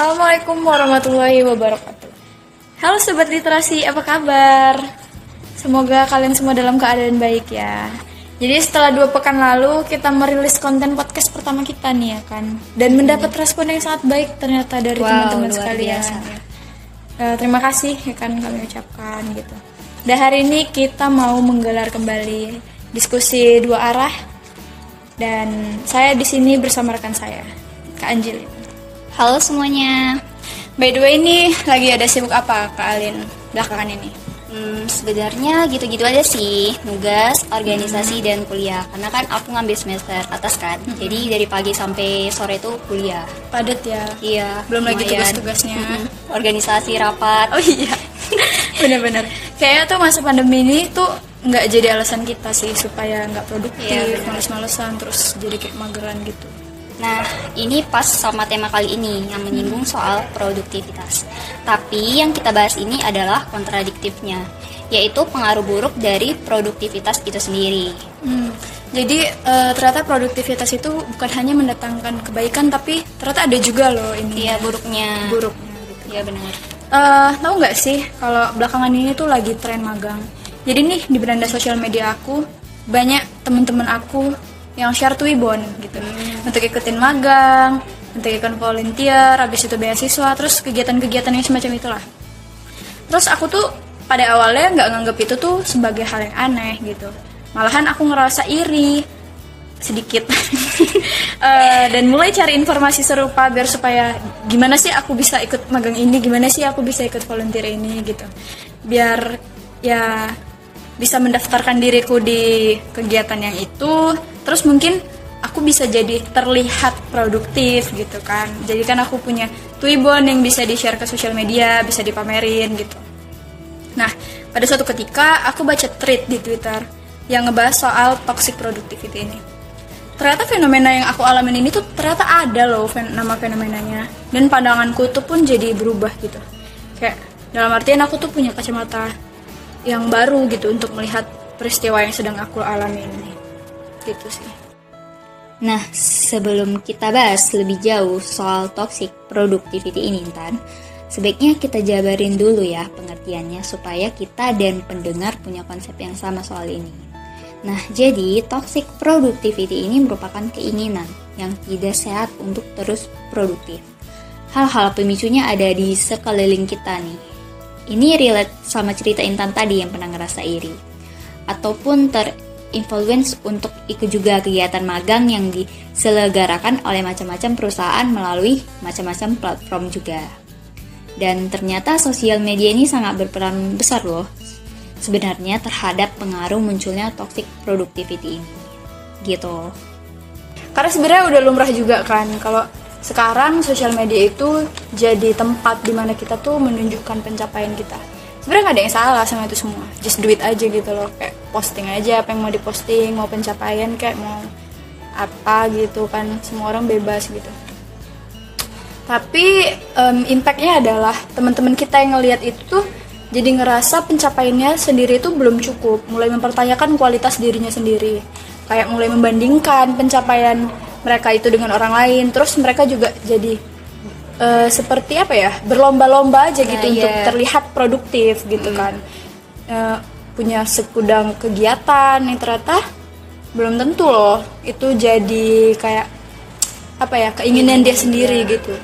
Assalamualaikum warahmatullahi wabarakatuh. Halo sobat literasi, apa kabar? Semoga kalian semua dalam keadaan baik ya. Jadi setelah dua pekan lalu kita merilis konten podcast pertama kita nih ya kan, dan mendapat respon yang sangat baik ternyata dari Wow, teman-teman sekalian. biasa. Eh, terima kasih ya kan kami ucapkan gitu. Dan hari ini kita mau menggelar kembali diskusi dua arah dan saya di sini bersama rekan saya, Kak Angelin. Halo semuanya. By the way ini lagi ada sibuk apa Kak Alin belakangan ini? Hmm, sebenarnya gitu-gitu aja sih, nugas, organisasi dan kuliah. Karena kan aku ngambil semester atas kan. Jadi dari pagi sampai sore itu kuliah. Padat ya. Iya. Belum lagi lumayan. tugas-tugasnya. Mm-mm. Organisasi rapat. Oh iya. Bener-bener. Kayaknya tuh masa pandemi ini tuh nggak jadi alasan kita sih supaya nggak produktif, Iya, males-malesan terus jadi kayak mageran gitu. Nah, ini pas sama tema kali ini yang menyinggung soal produktivitas. Tapi yang kita bahas ini adalah kontradiktifnya, yaitu pengaruh buruk dari produktivitas itu sendiri. Hmm. Jadi eh, ternyata produktivitas itu bukan hanya mendatangkan kebaikan tapi ternyata ada juga loh ini Iya, buruknya. gitu. Iya benar. Eh, tahu nggak sih kalau belakangan ini tuh lagi tren magang. Jadi nih di beranda sosial media aku banyak temen-temen aku yang share Twibbon gitu untuk ikutin magang, untuk ikut volunteer, habis itu beasiswa, terus kegiatan-kegiatan yang semacam itulah. Terus aku tuh pada awalnya nggak nganggep itu tuh sebagai hal yang aneh gitu. Malahan aku ngerasa iri sedikit Eh, dan mulai cari informasi serupa biar supaya gimana sih aku bisa ikut magang ini gimana sih aku bisa ikut volunteer ini gitu biar ya bisa mendaftarkan diriku di kegiatan yang itu terus mungkin aku bisa jadi terlihat produktif gitu kan jadi kan aku punya Twibbon yang bisa di share ke sosial media bisa dipamerin gitu Nah, pada suatu ketika aku baca tweet di Twitter yang ngebahas soal toxic productivity ini. Ternyata fenomena yang aku alamin ini tuh ternyata ada loh nama fenomenanya. Dan pandanganku tuh pun jadi berubah gitu. Kayak dalam artian aku tuh punya kacamata yang baru gitu untuk melihat peristiwa yang sedang aku alami ini. Gitu sih. Nah, sebelum kita bahas lebih jauh soal toxic productivity ini, Tan, sebaiknya kita jabarin dulu ya pengertiannya supaya kita dan pendengar punya konsep yang sama soal ini. Nah, jadi toxic productivity ini merupakan keinginan yang tidak sehat untuk terus produktif. Hal-hal pemicunya ada di sekeliling kita nih. Ini relate sama cerita Intan tadi yang pernah ngerasa iri. Ataupun terinfluence untuk ikut juga kegiatan magang yang diselenggarakan oleh macam-macam perusahaan melalui macam-macam platform juga. Dan ternyata sosial media ini sangat berperan besar loh sebenarnya terhadap pengaruh munculnya toxic productivity ini. Gitu. Karena sebenarnya udah lumrah juga kan kalau sekarang sosial media itu jadi tempat di mana kita tuh menunjukkan pencapaian kita. Sebenarnya nggak ada yang salah sama itu semua. Just do it aja gitu loh. Kayak posting aja apa yang mau diposting, mau pencapaian kayak mau apa gitu kan. Semua orang bebas gitu. Tapi em, impactnya adalah teman-teman kita yang ngelihat itu tuh jadi ngerasa pencapaiannya sendiri itu belum cukup, mulai mempertanyakan kualitas dirinya sendiri, kayak mulai membandingkan pencapaian mereka itu dengan orang lain, terus mereka juga jadi eh, seperti apa ya, berlomba-lomba aja gitu Nah, untuk iya. terlihat produktif gitu kan, Eh, punya sekudang kegiatan yang ternyata belum tentu loh itu jadi kayak apa ya keinginan dia sendiri gitu.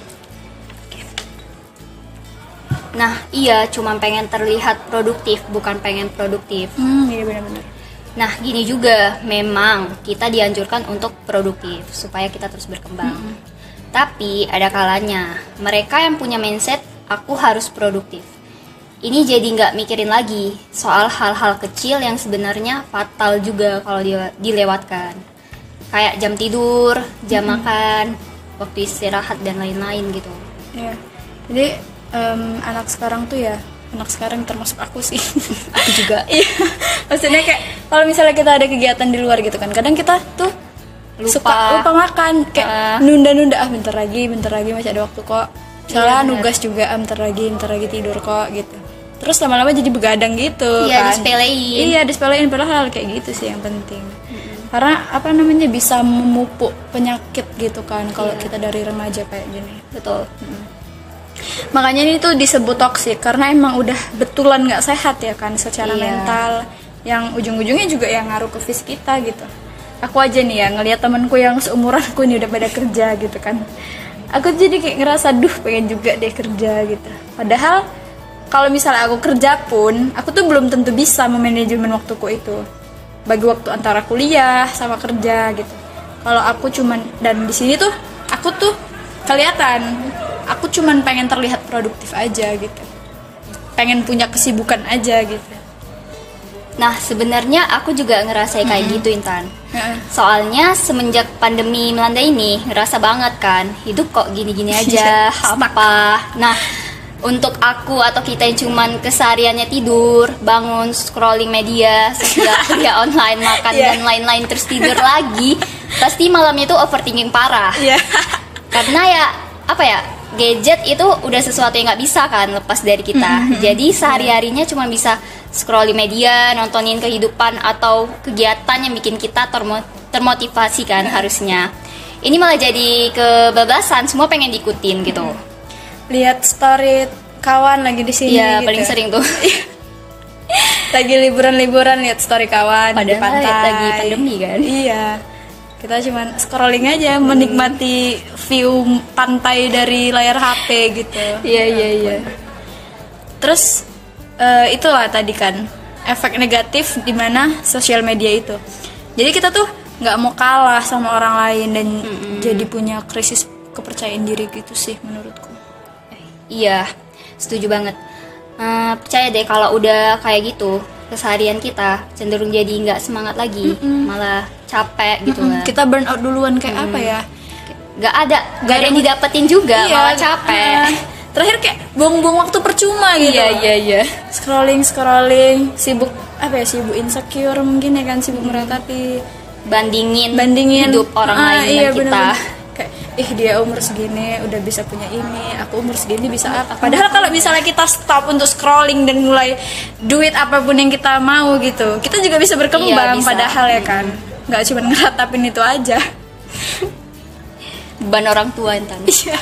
Nah, iya cuma pengen terlihat produktif, bukan pengen produktif. Hmm, iya benar-benar. Nah, gini juga, memang kita dianjurkan untuk produktif supaya kita terus berkembang. Tapi ada kalanya, mereka yang punya mindset aku harus produktif. Ini jadi nggak mikirin lagi soal hal-hal kecil yang sebenarnya fatal juga kalau dilewatkan. Kayak jam tidur, jam makan, waktu istirahat dan lain-lain gitu. Iya. Jadi em, anak sekarang tuh ya, anak sekarang termasuk aku sih. Aku juga. Iya. Maksudnya kayak kalau misalnya kita ada kegiatan di luar gitu kan, kadang kita tuh Lupa. suka lupa makan, kayak Ah. nunda-nunda ah bentar lagi, bentar lagi masih ada waktu kok. Misalnya Iya, benar. nugas juga ah, bentar lagi, bentar lagi tidur kok gitu. Terus lama-lama jadi begadang gitu Iya, kan. disepelein. Iya, disepelein padahal hal kayak gitu sih yang penting. Karena apa namanya bisa memupuk penyakit gitu kan kalau Iya. kita dari remaja kayak gini. Betul. Makanya ini tuh disebut toksik karena emang udah betulan nggak sehat ya kan secara Iya. mental. Yang ujung-ujungnya juga yang ngaruh ke fisik kita gitu. Aku aja nih ya ngelihat temanku yang seumuranku nih udah pada kerja gitu kan. Aku jadi kayak ngerasa duh pengen juga deh kerja gitu. Padahal kalau misalnya aku kerja pun aku tuh belum tentu bisa memanajemen waktuku itu. Bagi waktu antara kuliah sama kerja gitu. Kalau aku cuman dan di sini tuh aku tuh kelihatan aku cuman pengen terlihat produktif aja gitu pengen punya kesibukan aja gitu Nah, sebenarnya aku juga ngerasain kayak gitu, Intan. Heeh. Soalnya semenjak pandemi melanda ini, ngerasa banget kan, hidup kok gini-gini aja, hampa. Nah, untuk aku atau kita yang cuman kesehariannya tidur, bangun, scrolling media, sosial media online, makan Iya. dan lain-lain terus tidur lagi, pasti malamnya itu overthinking parah. Iya. Karena ya apa ya gadget itu udah sesuatu yang nggak bisa kan lepas dari kita. Jadi sehari-harinya cuma bisa scrolling media, nontonin kehidupan atau kegiatan yang bikin kita termo- termotivasi kan harusnya. Ini malah jadi kebablasan, semua pengen diikutin gitu. lihat story kawan lagi di sini Iya, gitu. paling sering tuh. lagi liburan-liburan lihat story kawan di Padahal pantai lagi pandemi kan. iya kita cuman scrolling aja menikmati view pantai dari layar HP gitu. Iya, iya, iya. terus eh, itulah tadi kan efek negatif di mana sosial media itu. Jadi kita tuh nggak mau kalah sama orang lain dan jadi punya krisis kepercayaan diri gitu sih menurutku. Iya, setuju banget. Eh, percaya deh kalau udah kayak gitu, keseharian kita cenderung jadi nggak semangat lagi, malah capek gitu Mm, lah. kita burn out duluan kayak apa ya Nggak ada, nggak ada yang didapetin juga, malah capek. eh, terakhir kayak buang-buang waktu percuma gitu Iya, iya, iya. scrolling scrolling sibuk apa ya sibuk insecure mungkin ya kan sibuk meratapi Bandingin, bandingin hidup orang Ah, lain iya, dan kita. bener-bener. Kayak ih dia umur segini udah bisa punya ini aku umur segini bisa apa padahal kalau misalnya kita stop untuk scrolling dan mulai duit apa pun yang kita mau gitu kita juga bisa berkembang Iya, bisa. padahal ya kan nggak cuma ngeratapin itu aja Beban orang tua entar. Iya.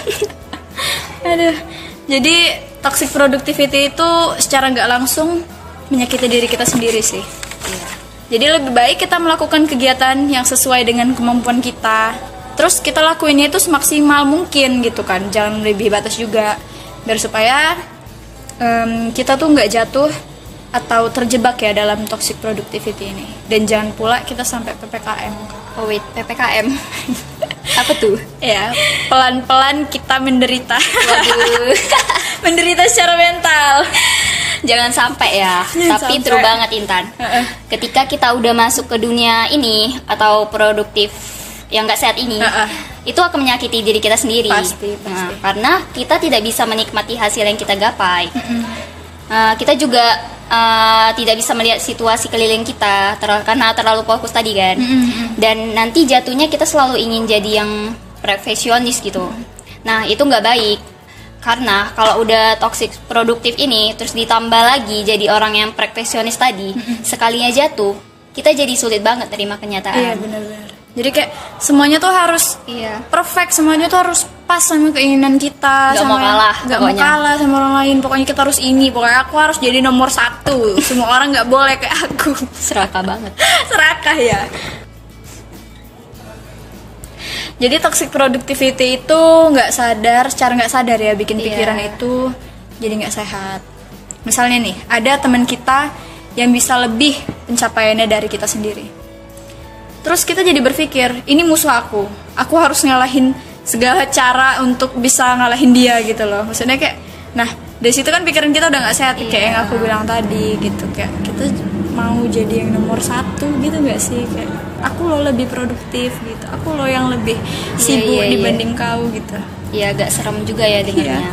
Aduh. Jadi toxic productivity itu secara nggak langsung menyakiti diri kita sendiri sih. Iya. Jadi lebih baik kita melakukan kegiatan yang sesuai dengan kemampuan kita. Terus kita lakuinnya itu semaksimal mungkin gitu kan. Jangan lebih batas juga. Biar supaya em, kita tuh nggak jatuh atau terjebak ya dalam toxic productivity ini. Dan jangan pula kita sampai PPKM. Oh wait, PPKM. Apa tuh? Ya, pelan-pelan kita menderita. Waduh. menderita secara mental. Jangan sampai ya. Jangan Tapi sampai. true banget Intan. Heeh. Ketika kita udah masuk ke dunia ini atau produktif yang nggak sehat ini, Heeh. itu akan menyakiti diri kita sendiri. Pasti, pasti. Nah, karena kita tidak bisa menikmati hasil yang kita gapai. Nah, kita juga eh, tidak bisa melihat situasi keliling kita ter- karena terlalu fokus tadi kan. Dan nanti jatuhnya kita selalu ingin jadi yang perfeksionis gitu. Nah, itu nggak baik. Karena kalau udah toxic produktif ini terus ditambah lagi jadi orang yang perfeksionis tadi, sekalinya jatuh, kita jadi sulit banget terima kenyataan. Iya benar-benar. Jadi kayak semuanya tuh harus Iya. perfect, semuanya tuh harus pas sama keinginan kita. Nggak sama mau kalah, Gak mau kalah sama orang lain. Pokoknya kita harus ini. Pokoknya aku harus jadi nomor satu. Semua orang nggak boleh kayak aku. Serakah banget. Serakah ya. Jadi toxic productivity itu nggak sadar, secara nggak sadar ya bikin Iya. pikiran itu jadi nggak sehat. Misalnya nih, ada teman kita yang bisa lebih pencapaiannya dari kita sendiri. Terus kita jadi berpikir, ini musuh aku. Aku harus ngalahin segala cara untuk bisa ngalahin dia gitu loh. Maksudnya kayak, nah dari situ kan pikiran kita udah nggak sehat kayak yang aku bilang tadi gitu. Kayak kita mau jadi yang nomor satu gitu nggak sih? Kayak aku lo lebih produktif gitu. Aku lo yang lebih sibuk iya, iya. dibanding kau gitu. Ya agak serem juga ya dengarnya.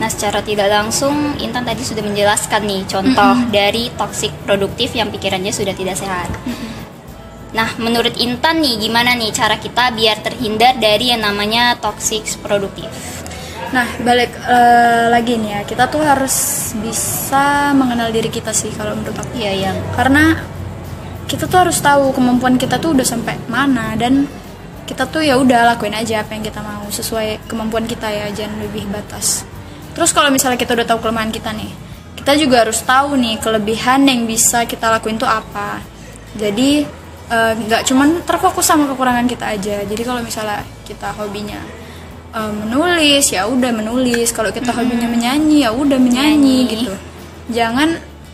Nah, secara tidak langsung Intan tadi sudah menjelaskan nih contoh dari toxic produktif yang pikirannya sudah tidak sehat. Nah, menurut Intan nih gimana nih cara kita biar terhindar dari yang namanya toxic produktif? Nah, balik eh, lagi nih ya, kita tuh harus bisa mengenal diri kita sih kalau menurut aku. Iya, yang Karena kita tuh harus tahu kemampuan kita tuh udah sampai mana dan kita tuh ya udah lakuin aja apa yang kita mau sesuai kemampuan kita ya, jangan lebih batas. terus kalau misalnya kita udah tahu kelemahan kita nih kita juga harus tahu nih kelebihan yang bisa kita lakuin tuh apa jadi eh, nggak cuman terfokus sama kekurangan kita aja. Jadi kalau misalnya kita hobinya eh, menulis ya udah menulis. Kalau kita hobinya menyanyi ya udah menyanyi Menyanyi. gitu. Jangan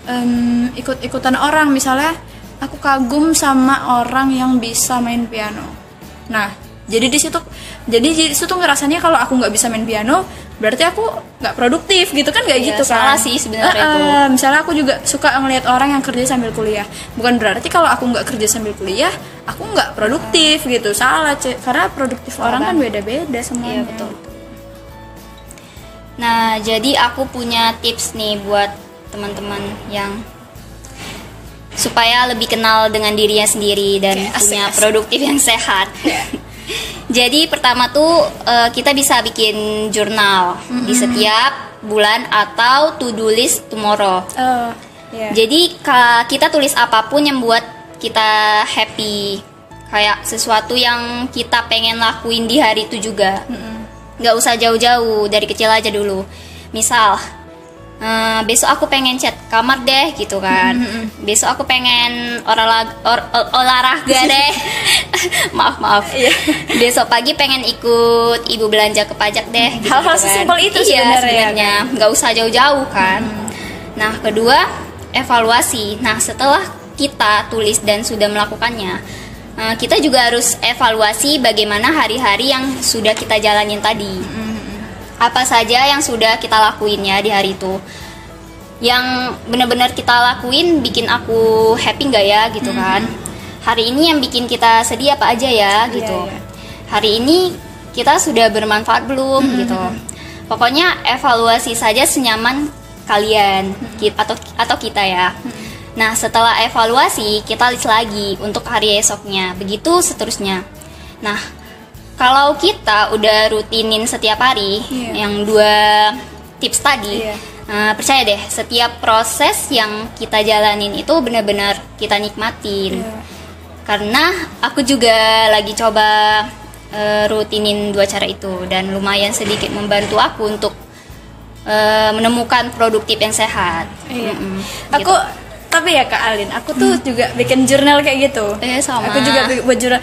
em, ikut-ikutan orang. Misalnya aku kagum sama orang yang bisa main piano. Nah jadi di situ jadi di situ ngerasanya kalau aku nggak bisa main piano berarti aku nggak produktif gitu kan nggak Iya, gitu kan salah sih sebenarnya Eh, itu. eh, misalnya aku juga suka ngelihat orang yang kerja sambil kuliah bukan berarti kalau aku nggak kerja sambil kuliah aku nggak produktif gitu salah Ce. karena produktif orang kan beda-beda semuanya Iya, betul. Nah, jadi aku punya tips nih buat teman-teman yang supaya lebih kenal dengan dirinya sendiri dan asik, punya asik. produktif yang sehat. Iya. jadi pertama tuh eh, kita bisa bikin jurnal di setiap bulan atau to-do list tomorrow. Eh, iya. Jadi kita tulis apa pun yang buat kita happy, kayak sesuatu yang kita pengen lakuin di hari itu juga. Nggak usah jauh-jauh dari kecil aja dulu. Misal, eh, besok aku pengen cat kamar deh gitu kan. Besok aku pengen olahraga, or- ol- olahraga deh. maaf maaf. Besok pagi pengen ikut ibu belanja ke pajak deh. gitu Hal-hal kan. sesimpel itu Iya, sebenarnya, sebenarnya. Nggak usah jauh-jauh kan. Nah, kedua, evaluasi. Nah, setelah kita tulis dan sudah melakukannya, eh, kita juga harus evaluasi bagaimana hari-hari yang sudah kita jalanin tadi. Apa saja yang sudah kita lakuin ya di hari itu. Yang benar-benar kita lakuin bikin aku happy nggak ya gitu kan. Hari ini yang bikin kita sedih apa aja ya gitu. iya. Hari ini kita sudah bermanfaat belum gitu. Pokoknya evaluasi saja senyaman kalian ki- atau atau kita ya. Nah, setelah evaluasi, kita list lagi untuk hari esoknya. Begitu seterusnya. Nah, kalau kita udah rutinin setiap hari Iya. yang dua tips tadi, Iya. eh, percaya deh, setiap proses yang kita jalanin itu benar-benar kita nikmatin. Iya. Karena aku juga lagi coba eh, rutinin dua cara itu dan lumayan sedikit membantu aku untuk eh, menemukan produktif yang sehat. Iya. Mm-mm, Aku gitu. tapi ya Kak Alin, aku tuh juga bikin jurnal kayak gitu. Eh, sama. Aku juga buat jurnal.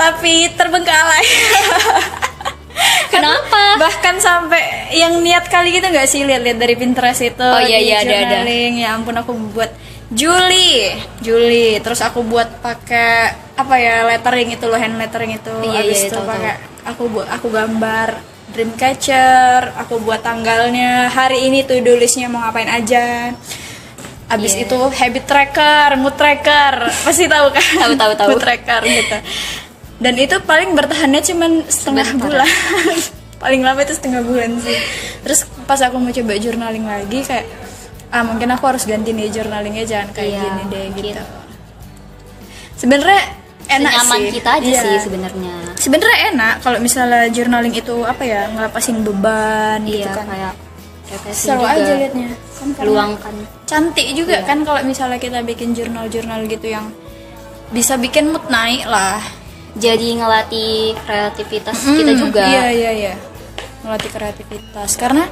Tapi terbengkalai. Kenapa? Bahkan sampai yang niat kali gitu nggak sih lihat-lihat dari Pinterest itu. Oh, iya, iya, ada, ada. Ya ampun aku buat Juli, Juli. Terus aku buat pakai apa ya lettering itu loh hand lettering itu. Iya, Abis iya, itu tahu, pakai aku buat aku gambar dreamcatcher, aku buat tanggalnya hari ini tuh listnya mau ngapain aja. Abis Iya. itu habit tracker, mood tracker, pasti tahu kan? Tahu, tahu, tahu. Mood tracker gitu. Dan itu paling bertahannya cuman setengah bulan. paling lama itu setengah bulan sih. Terus pas aku mau coba journaling lagi kayak ah mungkin aku harus ganti nih journalingnya jangan kayak Iya, gini deh mungkin. gitu. Sebenarnya enak Senyaman sih. kita aja Iya. sih sebenarnya. Sebenarnya enak kalau misalnya journaling itu apa ya ngelepasin beban gitu Iya, kan. kayak Seru aja liatnya. Kan Luangkan. cantik juga Iya. kan kalau misalnya kita bikin jurnal-jurnal gitu yang bisa bikin mood naik lah Jadi ngelatih kreativitas Hmm, kita juga. iya iya iya. Melatih kreativitas. Karena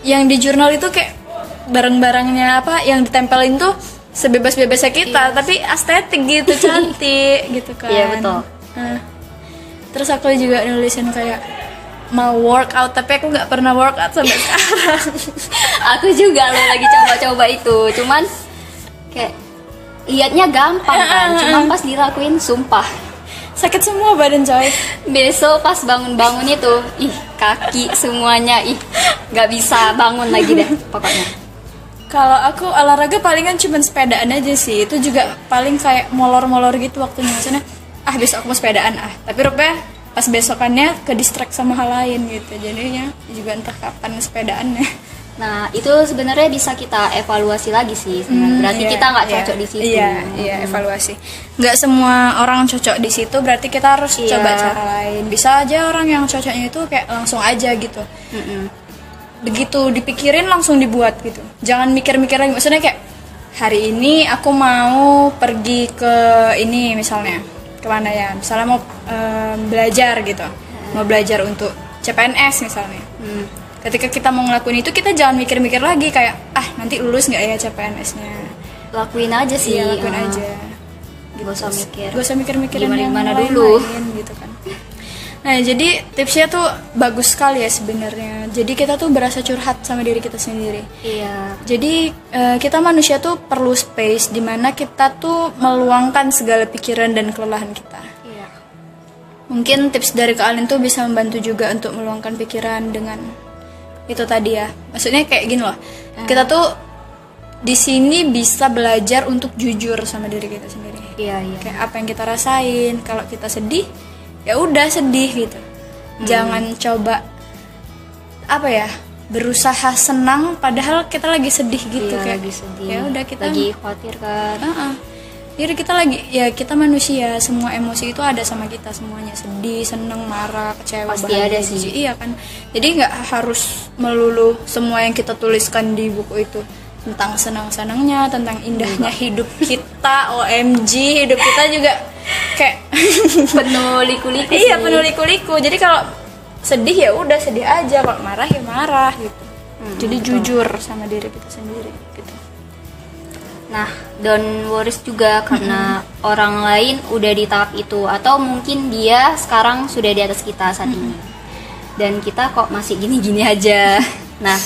yang di jurnal itu kayak barang-barangnya apa yang ditempelin tuh sebebas-bebasnya kita tapi estetik gitu cantik gitu kan. Iya, betul. Nah, terus aku juga nulisin kayak mau workout tapi aku nggak pernah workout sampai sekarang. Aku juga lo lagi coba-coba itu. Cuman kayak liatnya gampang kan. Cuma pas dilakuin sumpah sakit semua badan coy besok pas bangun-bangun itu ih kaki semuanya ih nggak bisa bangun lagi deh pokoknya Kalau aku olahraga palingan cuma sepedaan aja sih. Itu juga paling kayak molor-molor gitu waktunya. Maksudnya, ah besok aku mau sepedaan ah. Tapi rupanya pas besokannya ke distract sama hal lain gitu. Jadinya juga entah kapan sepedaannya. Nah itu sebenarnya bisa kita evaluasi lagi sih sebenarnya. berarti Iya, kita nggak iya. cocok di situ Iya, iya evaluasi. Nggak semua orang cocok di situ, berarti kita harus Iya. coba cara lain. Bisa aja orang yang cocoknya itu kayak langsung aja gitu. Mm-mm. begitu dipikirin langsung dibuat gitu jangan mikir-mikir lagi maksudnya kayak hari ini aku mau pergi ke ini misalnya ke mana ya misalnya mau em, belajar gitu mau belajar untuk CPNS misalnya Hmm. Ketika kita mau ngelakuin itu kita jangan mikir-mikir lagi kayak ah nanti lulus nggak ya CPNS-nya lakuin aja sih. Iya, lakuin uh, aja. Gak usah mikir gak usah mikir-mikirin Gimana- gimana dulu. gitu kan. Nah jadi tipsnya tuh bagus sekali ya sebenarnya. Jadi kita tuh berasa curhat sama diri kita sendiri. Iya. Jadi eh, kita manusia tuh perlu space di mana kita tuh meluangkan segala pikiran dan kelelahan kita. Iya. Mungkin tips dari Kak Alin tuh bisa membantu juga untuk meluangkan pikiran dengan itu tadi ya. Maksudnya kayak gini loh. Kita tuh di sini bisa belajar untuk jujur sama diri kita sendiri. Iya iya. Kayak apa yang kita rasain. Kalau kita sedih ya udah sedih gitu. Jangan coba apa ya berusaha senang padahal kita lagi sedih gitu Iya, kayak lagi sedih. ya udah kita lagi khawatir kan. Heeh. Jadi kita lagi ya kita manusia. Semua emosi itu ada sama kita semuanya. Sedih seneng marah kecewa Pasti bahagia, ada sih. jijik. iya kan? Jadi nggak harus melulu semua yang kita tuliskan di buku itu tentang senang senangnya tentang indahnya hidup kita omg hidup kita juga kayak penuh liku-liku iya penuh liku-liku. Jadi kalau sedih ya udah sedih aja. Kalau marah ya marah gitu. Hmm, jadi jujur sama diri kita sendiri gitu Nah, don't worries juga karena orang lain udah di tahap itu atau mungkin dia sekarang sudah di atas kita saat ini. Dan kita kok masih gini-gini aja. Nah,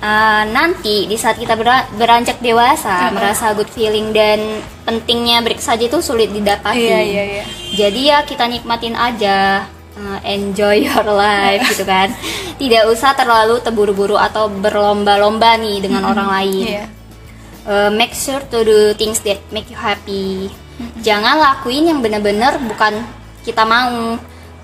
eh, nanti di saat kita bera- beranjak dewasa, merasa good feeling dan pentingnya break saja itu sulit didapati. iya iya iya Jadi ya kita nikmatin aja, uh, enjoy your life gitu kan. Tidak usah terlalu terburu-buru atau berlomba-lomba nih dengan orang lain. iya Uh, make sure to do things that make you happy. Jangan lakuin yang benar-benar bukan kita mau.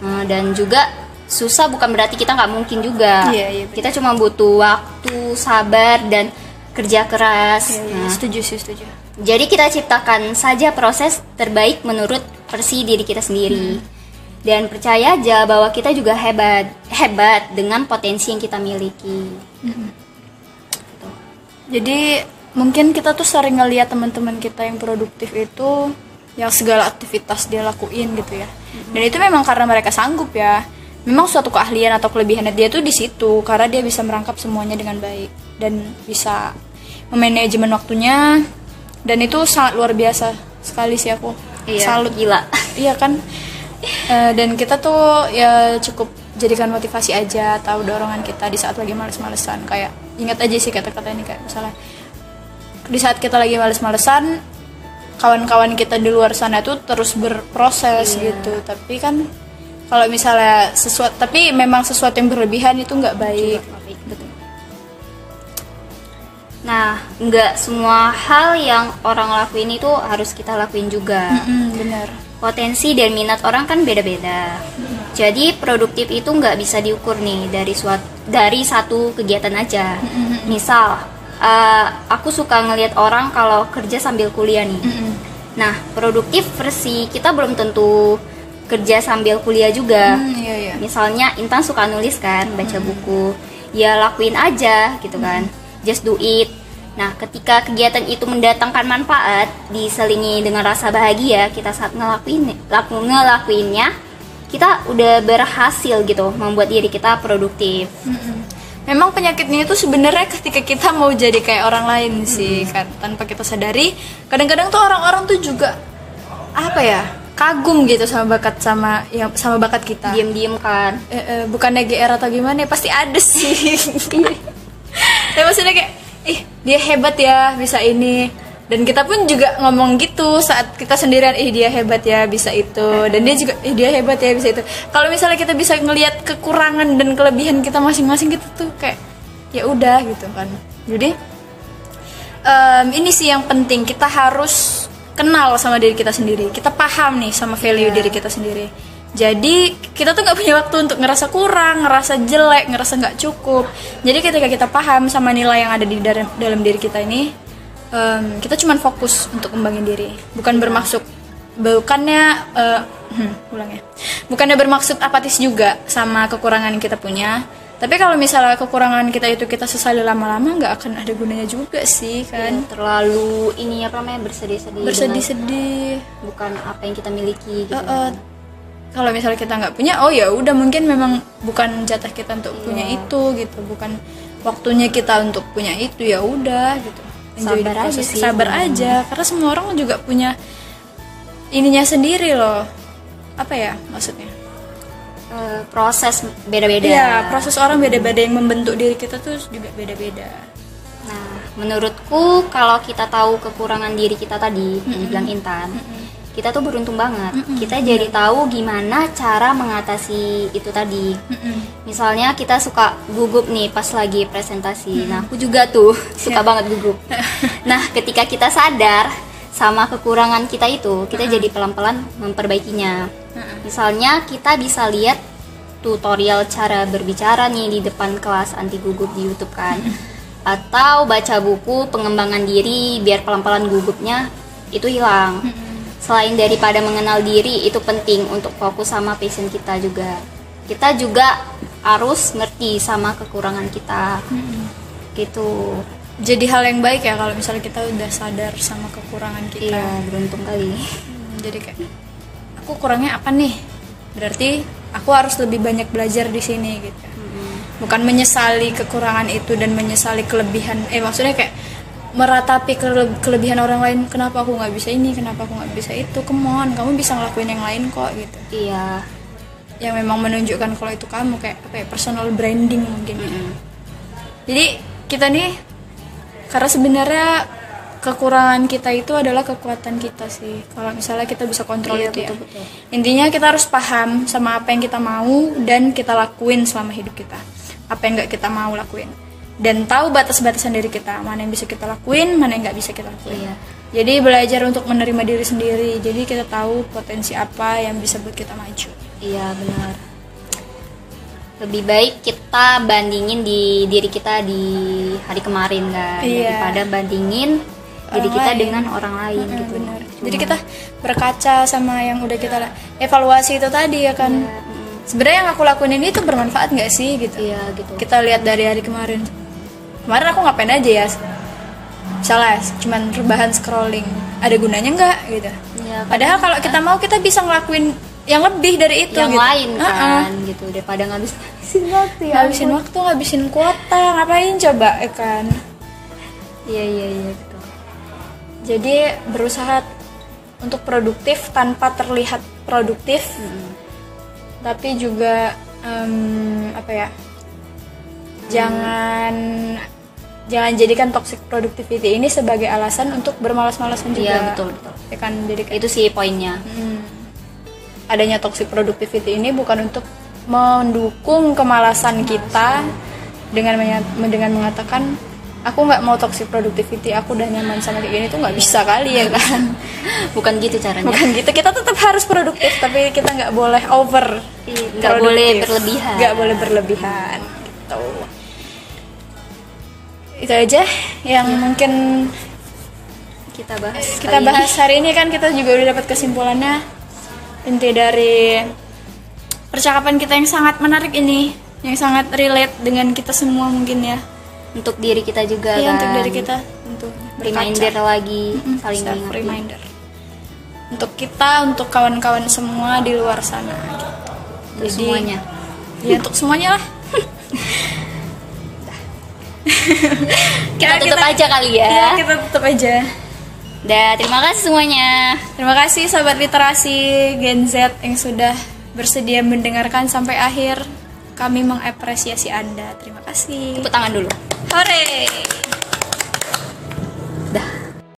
Uh, dan juga susah bukan berarti kita nggak mungkin juga. Iya, benar. kita cuma butuh waktu, sabar dan kerja keras. Iya, iya, Nah, setuju sih setuju jadi kita ciptakan saja proses terbaik menurut versi diri kita sendiri. Dan percaya aja bahwa kita juga hebat, hebat dengan potensi yang kita miliki. Jadi mungkin kita tuh sering ngeliat teman-teman kita yang produktif itu yang segala aktivitas dia lakuin gitu ya. Dan itu memang karena mereka sanggup ya. Memang suatu keahlian atau kelebihannya dia tuh di situ karena dia bisa merangkap semuanya dengan baik dan bisa memanajemen waktunya dan itu sangat luar biasa sekali sih aku. Iya, Salut gila. Iya kan? Eh, dan kita tuh ya cukup jadikan motivasi aja tahu dorongan kita di saat lagi males-malesan kayak ingat aja sih kata-kata ini kayak misalnya di saat kita lagi males-malesan kawan-kawan kita di luar sana tuh terus berproses gitu tapi kan kalau misalnya sesuatu tapi memang sesuatu yang berlebihan itu nggak baik Betul. Nah, nggak semua hal yang orang lakuin itu harus kita lakuin juga. Mm, benar Potensi dan minat orang kan beda-beda. Jadi produktif itu nggak bisa diukur nih dari suatu dari satu kegiatan aja. Misal, eh, aku suka ngelihat orang kalau kerja sambil kuliah nih. Mm-mm. Nah, produktif versi kita belum tentu kerja sambil kuliah juga. Hmm, iya iya Misalnya Intan suka nulis kan, baca buku. Ya lakuin aja gitu kan. Just do it. Nah, ketika kegiatan itu mendatangkan manfaat, diselingi dengan rasa bahagia, kita saat ngelakuin laku, ngelakuinnya, kita udah berhasil gitu membuat diri kita produktif. Mm-mm. Memang penyakitnya itu sebenarnya ketika kita mau jadi kayak orang lain sih kan tanpa kita sadari. Kadang-kadang tuh orang-orang tuh juga apa ya kagum gitu sama bakat sama yang sama bakat kita. Diam-diam kan. eh, eh, bukannya GR atau gimana ya, pasti ada sih. Tapi maksudnya kayak ih dia hebat ya bisa ini dan kita pun juga ngomong gitu saat kita sendirian ih dia hebat ya bisa itu. Dan dia juga ih dia hebat ya bisa itu. Kalau misalnya kita bisa ngelihat kekurangan dan kelebihan kita masing-masing gitu tuh kayak ya udah gitu kan. Jadi em, ini sih yang penting. Kita harus kenal sama diri kita sendiri. Kita paham nih sama value diri kita sendiri. Jadi kita tuh nggak punya waktu untuk ngerasa kurang ngerasa jelek ngerasa nggak cukup. Jadi ketika kita paham sama nilai yang ada di dalam, dalam diri kita ini em, kita cuman fokus untuk kembangin diri bukan bermaksud bukannya eh, hmm, ulang ya bukannya bermaksud apatis juga sama kekurangan yang kita punya tapi kalau misalnya kekurangan kita itu kita sesali lama-lama nggak akan ada gunanya juga sih kan Terlalu ini apa namanya bersedih-sedih. bersedih-sedih bukan apa yang kita miliki gitu. Eh, eh, kalau misalnya kita nggak punya oh ya udah mungkin memang bukan jatah kita untuk punya Iya. itu gitu bukan waktunya kita untuk punya itu ya udah gitu Enjoy Sabar aja sih, sabar bener. aja karena semua orang juga punya ininya sendiri loh. Apa ya maksudnya? Eh, proses beda-beda. Iya proses orang beda-beda yang membentuk diri kita tuh juga beda-beda. Nah, menurutku kalau kita tahu kekurangan diri kita tadi, yang dibilang Intan, kita tuh beruntung banget. Kita jadi tahu gimana cara mengatasi itu tadi. Misalnya kita suka gugup nih pas lagi presentasi. Nah, aku juga tuh suka banget gugup. nah, ketika kita sadar sama kekurangan kita itu, kita jadi pelan-pelan memperbaikinya. Misalnya kita bisa lihat tutorial cara berbicara nih di depan kelas anti gugup di YouTube kan. Atau baca buku pengembangan diri biar pelan-pelan gugupnya itu hilang. Selain daripada mengenal diri itu penting untuk fokus sama passion kita juga. Kita juga harus ngerti sama kekurangan kita. Gitu. jadi hal yang baik ya kalau misalnya kita udah sadar sama kekurangan kita Iya, beruntung kali. Hmm, jadi kayak aku kurangnya apa nih berarti aku harus lebih banyak belajar di sini gitu bukan menyesali kekurangan itu dan menyesali kelebihan eh maksudnya kayak meratapi kele- kelebihan orang lain kenapa aku nggak bisa ini kenapa aku nggak bisa itu? Come on kamu bisa ngelakuin yang lain kok gitu. Iya. yang memang menunjukkan kalau itu kamu kayak apa ya personal branding mungkin. Ya. jadi kita nih karena sebenarnya kekurangan kita itu adalah kekuatan kita sih. Kalau misalnya kita bisa kontrol Iya, itu ya. betul-betul. intinya kita harus paham sama apa yang kita mau dan kita lakuin selama hidup kita. Apa yang nggak kita mau lakuin dan tahu batas-batasan diri kita mana yang bisa kita lakuin mana yang nggak bisa kita lakuin Iya. jadi belajar untuk menerima diri sendiri jadi kita tahu potensi apa yang bisa buat kita maju Iya benar. Lebih baik kita bandingin di diri kita di hari kemarin kan Iya. daripada bandingin diri Orang kita lain. dengan orang lain Mm, gitu. benar. Cuma- Jadi kita berkaca sama yang udah kita evaluasi itu tadi ya kan. Iya, Sebenarnya yang aku lakuin ini tuh bermanfaat nggak sih gitu. Iya gitu. Kita lihat dari hari kemarin. Kemarin aku ngapain aja ya? Misalnya cuman rebahan scrolling. Ada gunanya nggak gitu. Iya, Padahal kalau kita mau kita bisa ngelakuin yang lebih dari itu yang gitu. lain kan gitu daripada ngabis ngabisin waktu ya. Ngabisin waktu, ngabisin kuota, ngapain coba ya kan? Iya iya iya gitu. Jadi berusaha untuk produktif tanpa terlihat produktif, tapi juga em, apa ya? Jangan jangan jadikan toxic productivity ini sebagai alasan untuk bermalas-malasan juga. Iya betul betul. Ya kan jadi Itu sih poinnya. hmm, adanya toxic productivity ini bukan untuk mendukung kemalasan kita dengan dengan mengatakan aku nggak mau toxic productivity, aku udah nyaman sama kayak gini tuh nggak bisa kali ya kan. Bukan gitu caranya. bukan gitu kita tetap harus produktif tapi kita nggak boleh over Iya, nggak boleh berlebihan. nggak boleh berlebihan gitu itu aja yang mungkin Kita bahas. kita kali ini. bahas hari ini kan kita juga udah dapat kesimpulannya inti dari percakapan kita yang sangat menarik ini yang sangat relate dengan kita semua mungkin ya untuk diri kita juga Iya, kan. untuk dari kita untuk Reminder lagi mengingatkan. reminder untuk kita untuk kawan-kawan semua di luar sana gitu. Untuk semuanya. ya untuk semuanya lah Kita tutup aja kali ya. ya kita tutup aja Dah, terima kasih semuanya. terima kasih sahabat literasi Gen Z yang sudah bersedia mendengarkan sampai akhir kami mengapresiasi anda terima kasih Tepuk tangan dulu. hore